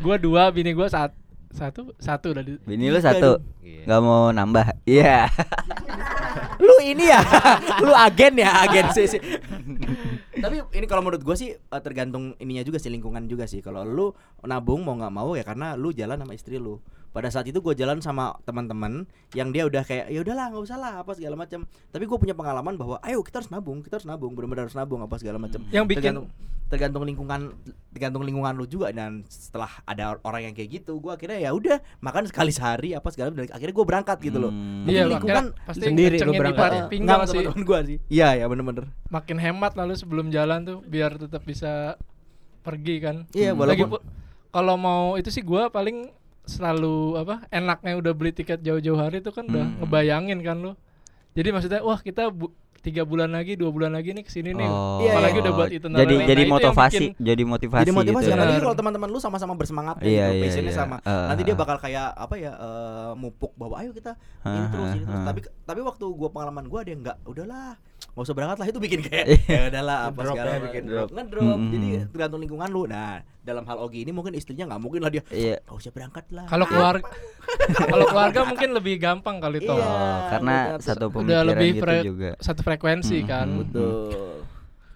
S5: gue dua bini gue saat satu satu udah di
S3: bini lu satu
S2: Iya.
S3: nggak mau nambah iya
S4: lu ini ya? Lu agen ya agen sih sih. tapi ini kalau menurut gua sih eh, tergantung ininya juga sih lingkungan juga sih. Kalau lu nabung mau nggak mau ya karena lu jalan sama istri lu pada saat itu gue jalan sama teman-teman yang dia udah kayak ya udahlah nggak usah lah apa segala macam tapi gue punya pengalaman bahwa ayo kita harus nabung kita harus nabung benar-benar harus nabung apa segala macam
S5: Yang bikin-
S4: tergantung, tergantung lingkungan tergantung lingkungan lu juga. Dan setelah ada orang yang kayak gitu gue akhirnya ya udah makan sekali sehari apa segala macam. Dan akhirnya gue berangkat gitu loh.
S3: Hmm.
S4: Mungkin
S5: iya
S4: lingkungan
S5: pasti
S2: sendiri lu
S5: di
S2: berangkat.
S5: pinggang
S4: nggak,
S5: sih.
S4: teman-teman gua sih. Iya ya bener-bener.
S5: Makin hemat lalu sebelum jalan tuh biar tetap bisa pergi kan.
S4: Iya,
S5: Hmm.
S4: walaupun-
S5: kalau mau itu sih gua paling selalu apa enaknya udah beli tiket jauh-jauh hari itu kan udah
S3: Hmm.
S5: ngebayangin kan lu jadi maksudnya wah kita bu- tiga bulan lagi dua bulan lagi nih ke sini nih
S3: Oh.
S4: Iya,
S5: apalagi
S4: iya.
S5: udah buat itu
S3: Jadi
S5: Nah,
S3: jadi motivasi,
S5: bikin-
S3: jadi motivasi.
S4: Jadi motivasi
S3: gitu
S4: kan
S3: ya.
S4: lagi
S5: Benar.
S4: kalau teman-teman lu sama-sama bersemangat
S3: Iya,
S4: gitu,
S3: iya,
S4: passionnya
S3: iya.
S4: sama.
S3: Uh,
S4: Nanti dia
S3: uh.
S4: bakal kayak apa ya eh, mupuk bahwa ayo kita ini
S3: Uh,
S4: terus
S3: uh,
S4: ini terus.
S3: uh.
S4: Tapi tapi waktu gua pengalaman gua ada yang enggak, udahlah nggak usah berangkat lah itu bikin kayak
S3: Iya.
S4: ya udahlah apa
S2: Ngedrop
S4: segala
S2: ya, bikin
S4: drop
S2: drop.
S4: ngedrop
S3: Mm-mm.
S4: jadi tergantung lingkungan lu nah dalam hal Ogi ini mungkin istrinya nggak mungkin lah dia
S3: Iya.
S4: nggak usah berangkat lah
S5: kalau keluarga kalau keluarga mungkin lebih gampang kali toh
S4: Iya,
S3: Oh, karena satu
S5: udah
S3: pemikiran
S5: lebih
S3: gitu juga.
S5: satu frekuensi
S3: Mm-mm.
S5: kan
S4: betul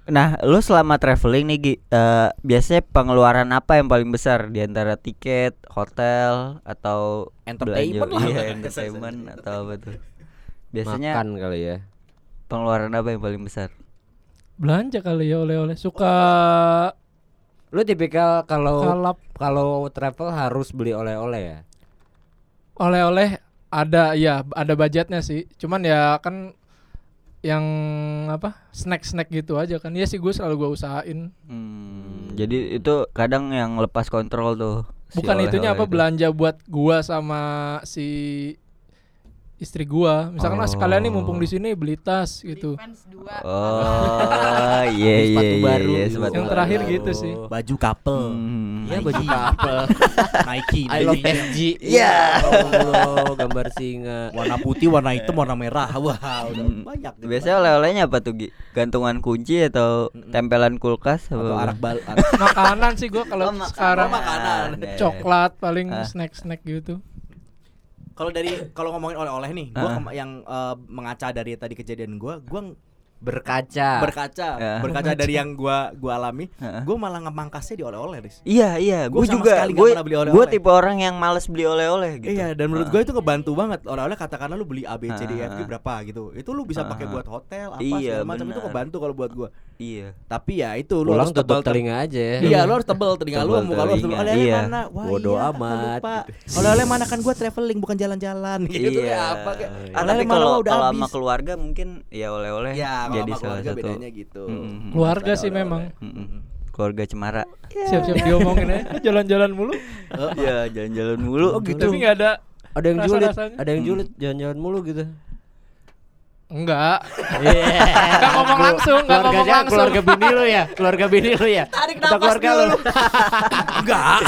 S3: Nah, lu selama traveling nih Gi, eh, biasanya pengeluaran apa yang paling besar di antara tiket, hotel atau
S4: Entertainment
S3: belanja-
S4: lah.
S3: Iya, entertainment atau apa tuh? Biasanya
S2: Makan kali ya.
S3: Pengeluaran apa yang paling besar?
S5: belanja kali ya oleh-oleh suka
S2: Lu tipikal kalau
S5: kalap
S2: kalau travel harus beli oleh-oleh ya.
S5: oleh-oleh ada ya ada budgetnya sih cuman ya kan yang apa snack-snack gitu aja kan ya sih gue selalu gue usahain
S3: Hmm, jadi itu kadang yang lepas kontrol tuh. si
S5: bukan itunya apa
S3: oleh-oleh itu.
S5: belanja buat gua sama si istri gua misalkan ah sekalian nih mumpung di sini beli tas gitu.
S3: Oh, iya iya
S2: Sepatu
S3: iya,
S2: baru.
S3: iya, sepatu
S5: Yang
S3: baru.
S5: terakhir gitu sih.
S4: baju couple
S3: Hmm.
S2: Iya baju couple.
S4: Nike
S2: I love
S4: Nike.
S2: SG.
S3: Iya.
S2: Allah, gambar singa.
S4: warna putih warna hitam warna merah wah udah
S3: Hmm.
S4: banyak gitu.
S3: Biasanya oleh-olehnya apa tuh Gi? Gantungan kunci atau tempelan kulkas
S4: atau
S3: apa?
S4: arak bal arak-
S5: makanan sih gua kalau
S3: Oh,
S5: sekarang
S4: Oh, makanan.
S3: Ya, ya.
S5: coklat paling
S3: Ah.
S5: snack-snack gitu
S4: Kalau dari kalau ngomongin oleh-oleh nih, gua yang eh, mengaca dari tadi kejadian gua, gua
S2: Berkaca.
S4: berkaca,
S3: Ya.
S4: berkaca dari yang gua gua alami,
S3: Heeh.
S4: gua malah ngemangkasnya di oleh-oleh, Riz.
S3: Iya iya,
S4: Gua
S3: gue
S4: sama
S3: juga
S4: pernah beli oleh-oleh.
S3: gue tipe orang yang males beli oleh-oleh gitu.
S4: Iya, dan menurut gua itu ngebantu banget. Oleh-oleh katakanlah lu beli A B C D E F G berapa gitu. Itu lu bisa pakai
S3: Ah.
S4: buat hotel apa
S3: Iya,
S4: segala macam itu
S3: benar.
S4: kebantu kalau buat gua.
S3: Iya.
S4: Tapi ya itu lu
S2: Pulang
S4: harus tebal
S2: telinga aja ya.
S4: Iya, lu harus tebel telinga lu,
S3: Tebel
S4: muka lu harus tebel. Oleh-oleh
S3: iya.
S4: mana? Wah,
S2: Bodo
S4: iya,
S2: amat, gitu.
S4: Oleh-oleh mana kan gua traveling bukan jalan-jalan gitu
S3: iya.
S4: ya apa kayak. Oleh-oleh
S3: kalau
S4: udah
S3: kalau
S4: habis.
S3: sama keluarga mungkin ya oleh-oleh
S4: Ya, kalau
S3: jadi
S4: sama
S3: salah
S4: keluarga
S3: satu.
S4: bedanya gitu.
S3: Mm-mm.
S5: keluarga
S4: Ada
S5: sih memang
S3: Mm-mm. Keluarga cemara.
S5: siap-siap diomongin aja jalan-jalan mulu
S3: Iya, jalan-jalan mulu.
S2: Oh, gitu.
S5: tapi nggak ada
S2: Ada yang julid, ada yang julid jalan-jalan mulu gitu.
S5: Enggak
S2: Iya.
S5: Nggak ngomong langsung, nggak ngomong langsung.
S2: Keluarga bini lu ya, keluarga bini lu ya.
S4: Tarik
S2: Atau keluarga
S4: dulu.
S2: lu.
S4: Enggak.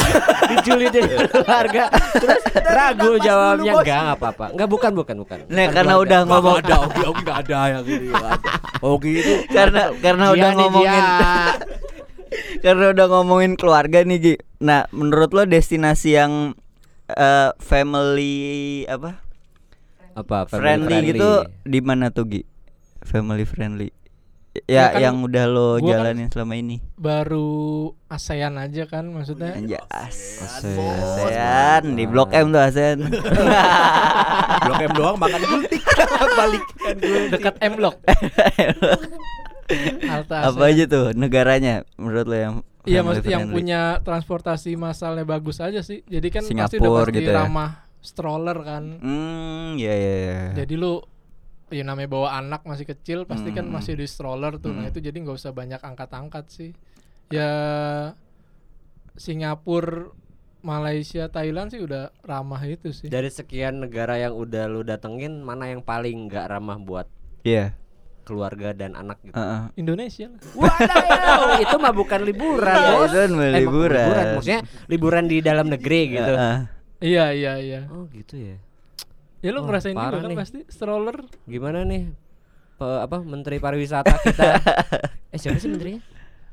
S2: Diculidin keluarga. Terus ragu jawabnya
S4: dulu,
S2: enggak enggak apa-apa. Enggak bukan bukan bukan.
S3: Nih
S2: Bukan
S3: karena
S2: keluarga.
S3: udah ngomong
S4: ada Ogi Ogi enggak ada yang gitu. nggak ada. Ogi itu
S3: karena karena
S2: Dia
S3: udah ngomongin
S2: dia.
S3: karena udah ngomongin keluarga nih Gi. Nah, menurut lo destinasi yang eh, family apa?
S2: Apa
S3: friendly, gitu di mana tuh Gi? Family friendly.
S5: Ya
S3: Ya,
S5: kan
S3: yang udah lo
S5: kan-
S3: jalanin selama ini.
S5: baru ASEAN aja kan maksudnya
S3: Anjas.
S4: bos.
S3: ASEAN di Blok M tuh ASEAN.
S4: Blok M doang makan gultik balik.
S5: dekat M Block Halte
S3: Apa
S5: ASEAN.
S3: aja tuh negaranya menurut lo yang
S5: Iya
S3: family
S5: maksudnya yang
S3: friendly?
S5: punya transportasi masalnya bagus aja sih. Jadi kan pasti udah
S3: Singapura
S5: pasti
S3: gitu ya?
S5: Stroller kan.
S3: Hmm, ya ya ya.
S5: Jadi lu ya namanya bawa anak masih kecil pasti kan
S3: Hmm.
S5: masih di stroller tuh. Nah
S3: Hmm.
S5: itu jadi nggak usah banyak angkat-angkat sih. Ya Singapura, Malaysia, Thailand sih udah ramah itu sih.
S2: Dari sekian negara yang udah lu datengin, mana yang paling nggak ramah buat
S3: Iya.
S2: keluarga dan anak gitu?
S3: Heeh.
S5: Indonesia lah.
S2: Wadaw, itu mah bukan liburan,
S3: Iya,
S2: bos.
S3: itu
S2: Eh,
S3: liburan.
S2: Maksudnya liburan di dalam negeri gitu.
S3: Heeh.
S5: Iya iya iya.
S2: Oh gitu ya.
S5: Ya lu
S2: Wah,
S5: ngerasain juga kan
S2: nih.
S5: pasti stroller.
S2: Gimana nih? Pe- apa Menteri Pariwisata kita? eh siapa sih menterinya?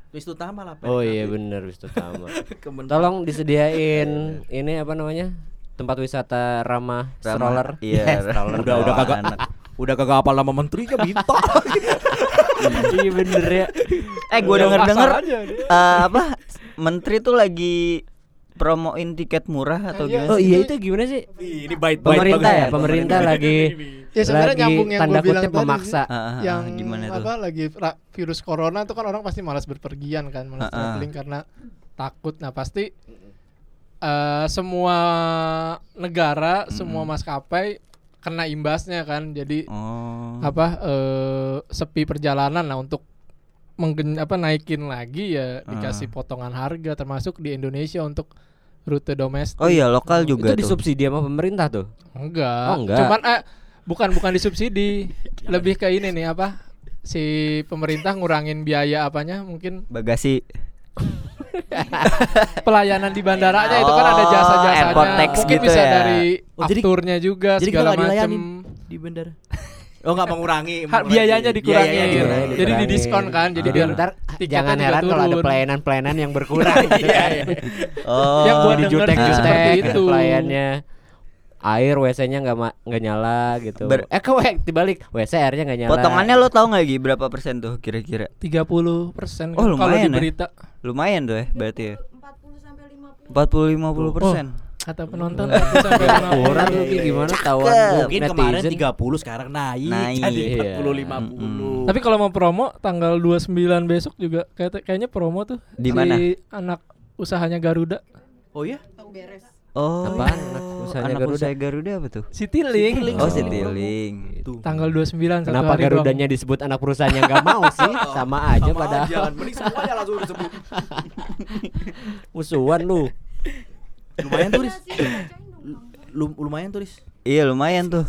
S4: Wisnu Tama lah.
S2: Oh iya bener Wisnu Tama. Tolong disediain ini apa namanya? Tempat wisata ramah,
S3: Ramah,
S2: stroller.
S3: Iya,
S2: Yes, stroller.
S4: Udah udah kagak udah kagak hafal nama menterinya bintang.
S2: iya bener ya.
S3: Eh, gue
S5: Ya,
S3: denger denger
S5: aja dia.
S3: apa menteri tuh lagi promoin tiket murah atau
S5: Iya,
S3: gimana?
S2: Oh iya itu gimana sih?
S4: Ini bait
S2: Pemerintah ya, pemerintah lagi
S5: Ya sebenarnya
S2: lagi
S5: nyambung yang
S2: tanda
S5: gua bilang
S2: kutip memaksa.
S3: Ah, ah, ah,
S5: yang
S3: gimana tuh?
S5: apa lagi virus corona tuh kan orang pasti malas berpergian kan malas traveling karena takut nah pasti eh, semua negara semua maskapai kena imbasnya kan jadi
S3: Oh.
S5: apa eh, sepi perjalanan nah untuk menggen apa naikin lagi ya dikasih potongan harga termasuk di Indonesia untuk rute domestik
S3: Oh iya, lokal juga
S2: itu
S3: tuh.
S2: disubsidi sama pemerintah tuh.
S5: enggak
S2: Oh, enggak.
S5: cuman eh bukan bukan disubsidi lebih ke ini nih apa si pemerintah ngurangin biaya apanya mungkin
S3: Bagasi.
S5: pelayanan di bandaranya itu kan ada
S3: Oh,
S5: jasa-jasanya
S3: airport tax
S5: mungkin
S3: gitu
S5: bisa
S3: ya.
S5: dari
S4: Oh, jadi-
S5: afturnya juga
S4: jadi
S5: segala macam
S4: di bandara. Oh nggak mengurangi. Mengurangi.
S5: biayanya dikurangin.
S4: Biayanya dikurangi.
S5: Jadi di diskon kan, jadi biar
S2: ntar jangan heran kalau ada pelayanan-pelayanan yang berkurang gitu kan.
S3: Oh.
S5: Yang gua
S2: di
S5: denger
S2: jutek
S5: sih
S2: jutek
S5: seperti
S2: gitu
S5: itu.
S2: pelayannya air WC-nya nggak nggak nyala gitu.
S3: Ber-
S2: eh kok eh, dibalik WC airnya nggak nyala.
S3: Potongannya lo tau nggak Gi berapa persen tuh kira-kira?
S5: 30 persen
S3: Oh,
S5: kalau di
S3: lumayan ya.
S5: berita
S3: Lumayan tuh ya berarti ya.
S1: 40 sampai 50.
S3: 40 50 persen.
S5: Kata penonton 40 sampai 50.
S2: Kurang lu Ki, gimana tahuan
S3: Cakep.
S2: lu
S4: Mungkin kemarin
S2: netizen.
S4: 30 sekarang naik,
S3: Naik.
S4: jadi
S2: Iya.
S4: 40 50.
S5: Tapi kalau mau promo tanggal 29 besok juga kayak kayaknya promo tuh
S3: Di
S5: si
S3: mana?
S5: anak usahanya Garuda.
S4: Oh iya?
S1: Tahu beres.
S3: Oh.
S2: Apaan anak usahanya
S3: Anak
S2: Garuda?
S3: usaha Garuda apa tuh?
S5: Citylink.
S3: Oh,
S2: Oh.
S3: Citylink.
S4: Tuh.
S5: Tanggal 29 satu
S2: Kenapa
S5: hari
S2: Garudanya disebut anak perusahaan yang nggak mau sih? Sama aja
S4: Sama
S2: padahal.
S4: aja kan. Mending semuanya langsung disebut.
S2: Musuhan lu.
S4: Lumayan tuh, Riz.
S1: Iya sih, bacain dong, Bang.
S4: Lu- lumayan tuh, Riz.
S3: Iya lumayan tuh.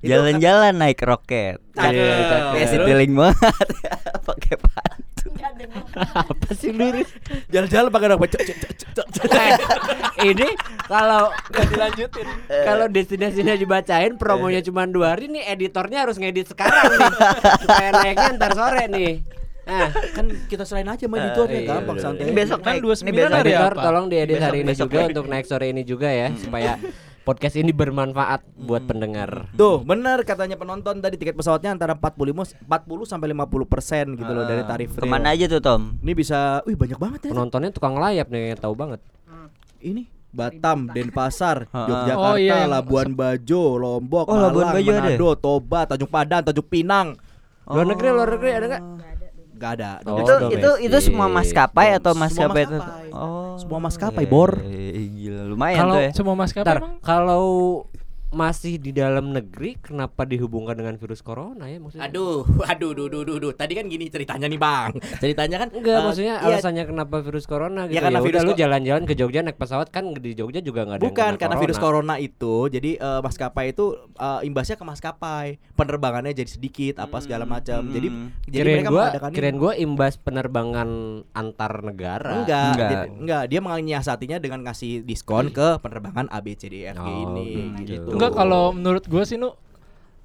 S3: Jalan-jalan naik roket.
S4: Cakep.
S3: Kayak Citylink banget. Pakai pantun.
S2: Apa sih lu?
S4: Jalan-jalan pakai cek.
S2: Eh, ini kalau
S5: Gak dilanjutin.
S2: kalau destinasinya dibacain promonya cuma dua hari nih editornya harus ngedit sekarang nih supaya naiknya ntar sore nih. Nah,
S4: Kan kita selain aja main itu
S2: iya,
S4: gampang santai.
S3: Besok
S5: Kan
S3: naik.
S5: 29
S3: Ini besok.
S5: hari apa?
S2: tolong diedit hari ini juga untuk naik sore ini juga ya supaya podcast ini bermanfaat buat pendengar.
S4: Tuh, benar katanya penonton tadi tiket pesawatnya antara 45 40 sampai 50 persen gitu loh dari tarif real.
S3: Ke mana aja tuh Tom?
S4: Ini bisa, wih banyak banget ya.
S2: Penontonnya tukang layap nih tahu banget.
S4: Ini Batam, Denpasar,
S3: Ha-ha.
S4: Yogyakarta,
S5: Oh, iya,
S4: Labuan Bajo, Lombok,
S3: Oh, Labuan
S4: Malang,
S3: Bajo ada ya?
S4: Manado, Toba, Tanjung Padang, Tanjung Pinang.
S2: Luar negeri, luar negeri ada nggak?
S4: Gak ada.
S2: Oh,
S3: itu
S2: domestik.
S3: itu itu semua maskapai atau
S4: Semua
S3: maskapai itu?
S4: maskapai.
S3: Oh.
S4: Semua maskapai, Bor.
S3: Eh, gila lumayan
S5: Kalau
S3: tuh ya.
S5: semua maskapai
S2: Ntar, kalau masih di dalam negeri kenapa dihubungkan dengan virus corona ya maksudnya?
S4: Aduh, aduh, duh, duh, duh, duh. Tadi kan gini ceritanya nih bang. Ceritanya kan
S2: Enggak,
S4: eh,
S2: maksudnya
S4: iya,
S2: alasannya kenapa virus corona gitu.
S4: Ya, karena
S2: Ya
S4: virus
S2: udah lu jalan-jalan ke Jogja naik pesawat kan di Jogja juga nggak ada yang
S4: Bukan
S2: kena
S4: karena virus corona itu, jadi eh, maskapai itu eh, imbasnya ke maskapai, penerbangannya jadi sedikit, apa segala macam. Jadi,
S3: Hmm.
S4: jadi
S2: Kirain
S4: mereka
S2: gua, kirain gua imbas penerbangan antar negara.
S4: Enggak,
S3: Enggak.
S4: jadi- enggak. Dia menyiasatinya dengan ngasih diskon ke penerbangan A B C D E
S2: Oh,
S4: ini
S2: gitu.
S4: gitu.
S5: Enggak kalau menurut gue sih nu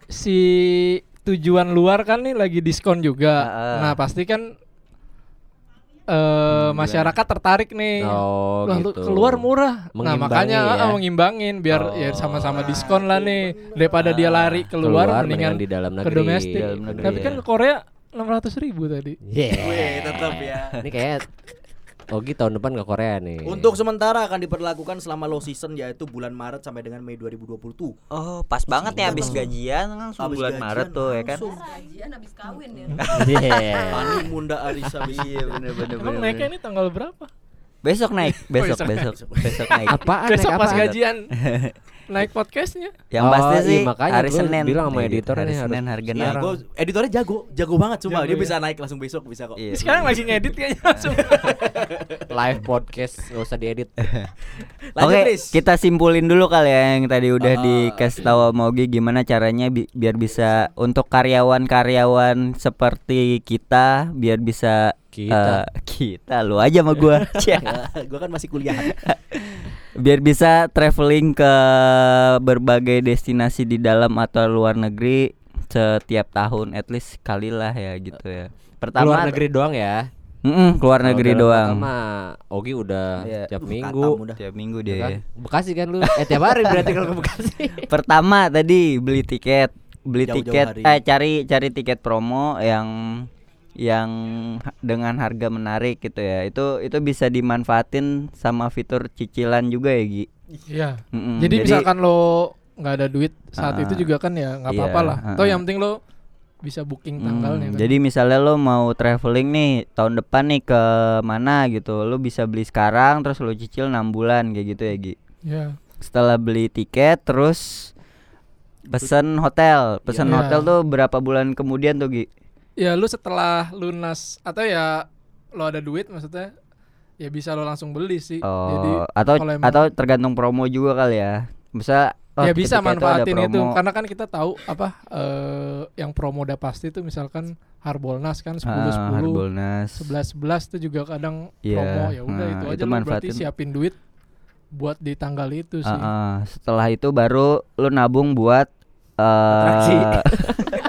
S5: si tujuan luar kan nih lagi diskon juga.
S3: Heeh.
S5: Nah, pasti kan eh masyarakat tertarik nih.
S2: Oh,
S5: Wah, lu
S2: gitu.
S5: keluar murah. Nah, makanya
S2: ya.
S5: ah, mengimbangin biar ya
S2: Oh.
S5: sama-sama diskon lah nih daripada dia lari keluar,
S2: Keluar
S5: mendingan
S2: mendingan di dalam
S5: ke
S2: negeri.
S5: domestik.
S2: Dalam negeri,
S5: Tapi kan
S2: ya.
S5: ke Korea 600 ribu tadi.
S2: Yeah.
S4: Weh, tetap ya.
S2: Ini kayak Ogi tahun depan ke Korea nih.
S4: Untuk sementara akan diperlakukan selama low season yaitu bulan Maret sampai dengan Mei 2020 tuh.
S3: Oh, pas banget nih habis gajian langsung
S4: Habis
S3: bulan
S4: gajian
S3: Maret tuh ya kan.
S1: Gajian habis kawin ya.
S2: Yeah.
S4: Pani Munda Arisa
S3: Iya bener bener
S5: Emang naiknya ini tanggal berapa?
S3: Besok naik, besok
S5: besok
S3: besok besok naik.
S2: Apaan?
S5: Besok
S2: naik
S5: pas gajian. naik podcastnya.
S3: Yang
S2: Oh,
S3: pasti
S2: iya,
S3: sih
S2: makanya
S3: hari Senin.
S2: bilang sama
S3: Iya,
S2: editor
S3: hari Senin harga
S4: Iya,
S3: naik.
S4: gua editornya jago, jago banget cuma
S5: Jago
S4: dia
S5: ya?
S4: bisa naik langsung besok bisa kok.
S3: Iya.
S5: Sekarang lagi ngedit kayaknya langsung.
S2: Live podcast nggak usah diedit.
S3: Oke,
S4: Riz.
S3: kita simpulin dulu kali ya yang tadi udah
S4: Ah,
S3: dikasih tahu sama Ogi gimana caranya bi- biar bisa untuk karyawan-karyawan seperti kita biar bisa
S2: Kita.
S3: eh, kita lu aja sama gua.
S4: Gua kan masih kuliah.
S3: biar bisa traveling ke berbagai destinasi di dalam atau luar negeri setiap tahun at least kali lah ya gitu ya. Pertama
S2: Luar negeri doang ya.
S3: Mm-mm, keluar
S2: Kalau
S3: negeri doang.
S2: mah Ogi udah
S3: Iya.
S2: tiap
S4: Uh,
S2: minggu.
S4: udah.
S3: Tiap minggu dia.
S2: kan?
S3: ya.
S2: Bekasi kan lu? Eh tiap hari berarti kalau ke Bekasi.
S3: Pertama tadi beli tiket, beli
S4: Jauh-jauh
S3: tiket
S4: hari.
S3: eh cari cari tiket promo yang yang dengan harga menarik gitu ya. Itu itu bisa dimanfaatin sama fitur cicilan juga ya, Gi.
S5: Iya.
S3: Mm-mm,
S5: Jadi, misalkan lo nggak ada duit saat
S3: Ah,
S5: itu juga kan ya nggak
S3: iya,
S5: apa-apa lah.
S3: ah,
S5: Atau
S3: ah.
S5: yang penting lo bisa booking
S3: Mm,
S5: tanggalnya kan.
S3: Jadi misalnya lo mau traveling nih tahun depan nih ke mana gitu, lo bisa beli sekarang terus lo cicil 6 bulan kayak gitu ya, Gi.
S5: ya.
S3: Setelah beli tiket terus pesen hotel. Pesen
S5: Iya.
S3: hotel tuh berapa bulan kemudian tuh, Gi?
S5: Ya lu setelah lunas atau ya lo ada duit maksudnya ya bisa lo langsung beli sih.
S3: Oh,
S5: Jadi
S3: atau
S5: emang-
S3: atau tergantung promo juga kali ya. Bisa oh,
S5: ya bisa manfaatin itu,
S3: promo.
S5: karena kan kita tahu apa eh, yang promo udah pasti tuh misalkan Harbolnas kan 10
S3: Ah,
S5: 10
S3: Harbolnas.
S5: 11 11 tuh juga kadang
S3: Iya,
S5: promo ya udah
S3: nah,
S5: itu
S3: itu
S5: aja lu berarti siapin duit buat di tanggal itu sih.
S3: Ah, ah. setelah itu baru lu nabung buat
S2: Atraksi.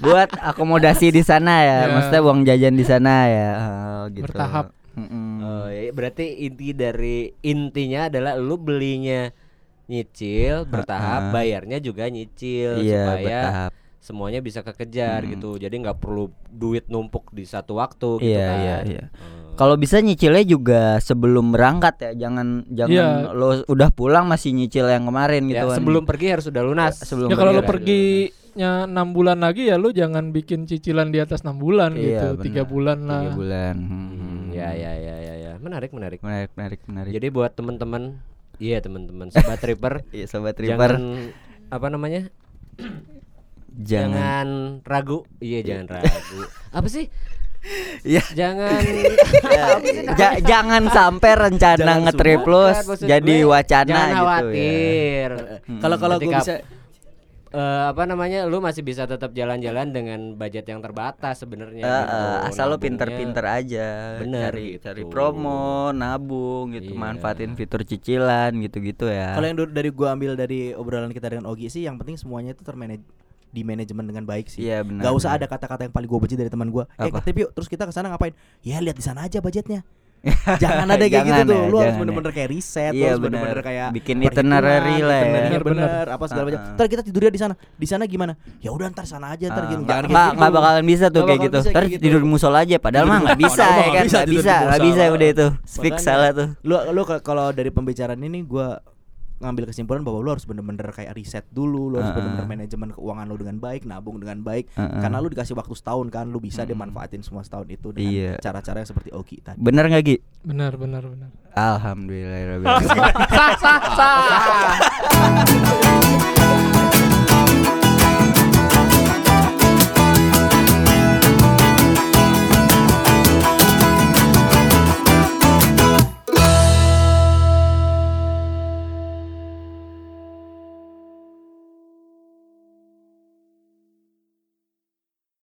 S3: buat akomodasi di sana ya,
S5: Ya.
S3: maksudnya uang jajan di sana ya, Ah, gitu.
S5: Bertahap.
S3: Mm-mm.
S2: Oh, ya, berarti inti dari intinya adalah lu belinya nyicil bertahap,
S3: Ha-ha.
S2: bayarnya juga nyicil
S3: Iya,
S2: supaya
S3: bertahap.
S2: semuanya bisa kekejar
S3: Hmm.
S2: gitu. Jadi nggak perlu duit numpuk di satu waktu gitu
S3: Iya,
S2: kan.
S3: iya, iya.
S2: Oh.
S3: Kalau bisa nyicilnya juga sebelum berangkat ya, jangan jangan
S5: Iya.
S3: lo udah pulang masih nyicil yang kemarin
S2: Ya,
S3: gitu kan.
S2: sebelum pergi harus sudah lunas.
S3: Ya, sebelum
S5: Ya kalau lu
S3: pergi
S5: perginya enam bulan lagi ya lu jangan bikin cicilan di atas enam bulan
S3: Iya,
S5: gitu, tiga bulan lah.
S3: tiga bulan. Hmm.
S2: Hmm, ya ya ya ya ya. Menarik menarik.
S3: Menarik, menarik, menarik.
S2: Jadi buat teman-teman, iya teman-teman sobat Tripper,
S3: Iya, sobat Ripper,
S2: jangan apa namanya?
S3: jangan,
S2: Jangan ragu. Iya, jangan ragu. Apa sih?
S3: Iya.
S2: Jangan
S3: Ja- jangan sampai rencana
S4: Jangan
S3: ngetrip lu jadi wacana
S2: jangan
S3: gitu
S2: khawatir.
S3: Hmm.
S4: Kalau kalau gue bisa
S2: Eh, apa namanya? Lu masih bisa tetap jalan-jalan dengan budget yang terbatas sebenarnya.
S3: Eh,
S2: gitu.
S3: eh, asal lo
S2: Nabungnya.
S3: pinter-pinter aja
S2: Bener,
S3: cari
S2: gitu.
S3: cari promo nabung gitu
S2: Iya.
S3: manfaatin fitur cicilan gitu-gitu ya
S4: Kalau yang dari gua ambil dari obrolan kita dengan Ogi sih yang penting semuanya itu termanage di manajemen dengan baik sih.
S3: iya benar
S4: Gak usah
S3: benar.
S4: ada kata-kata yang paling gue benci dari teman gue. Eh ke trip yuk, terus kita ke sana ngapain? Ya lihat di sana aja budgetnya. jangan ada kayak
S3: Jangan
S4: gitu tuh.
S3: ya,
S4: Lu harus
S3: jangan ya.
S4: bener-bener kayak riset, lu
S3: Iya,
S4: harus bener-bener
S3: bener.
S4: kayak
S3: Bikin itinerary lah ya.
S4: itinerary
S5: Bener-bener.
S4: bener, apa segala macam.
S3: Ah, ah.
S4: Ntar kita tidurnya di sana. Di sana gimana? Ya udah ntar sana aja ntar gitu. Jangan
S3: nggak
S4: gitu.
S3: nggak bakalan bisa tuh
S4: Nggak
S3: kayak gitu ntar
S4: gitu.
S3: tidur di musola aja padahal mah nggak bisa ya kan
S4: nggak bisa
S3: nggak bisa udah itu fix salah tuh
S4: Lu lu kalau dari pembicaraan ini gua ngambil kesimpulan bahwa lu harus bener-bener kayak riset dulu, lu harus
S3: ah.
S4: bener-bener manajemen keuangan lu dengan baik, nabung dengan baik.
S3: Ah, ah.
S4: Karena lu dikasih waktu setahun kan, lu bisa
S3: Mm-mm.
S4: dimanfaatin semua setahun itu dengan
S3: Iya.
S4: cara-cara yang seperti Oki tadi.
S3: bener nggak Gi
S5: Benar, benar, benar.
S3: alhamdulillah
S5: sah, sah, sah.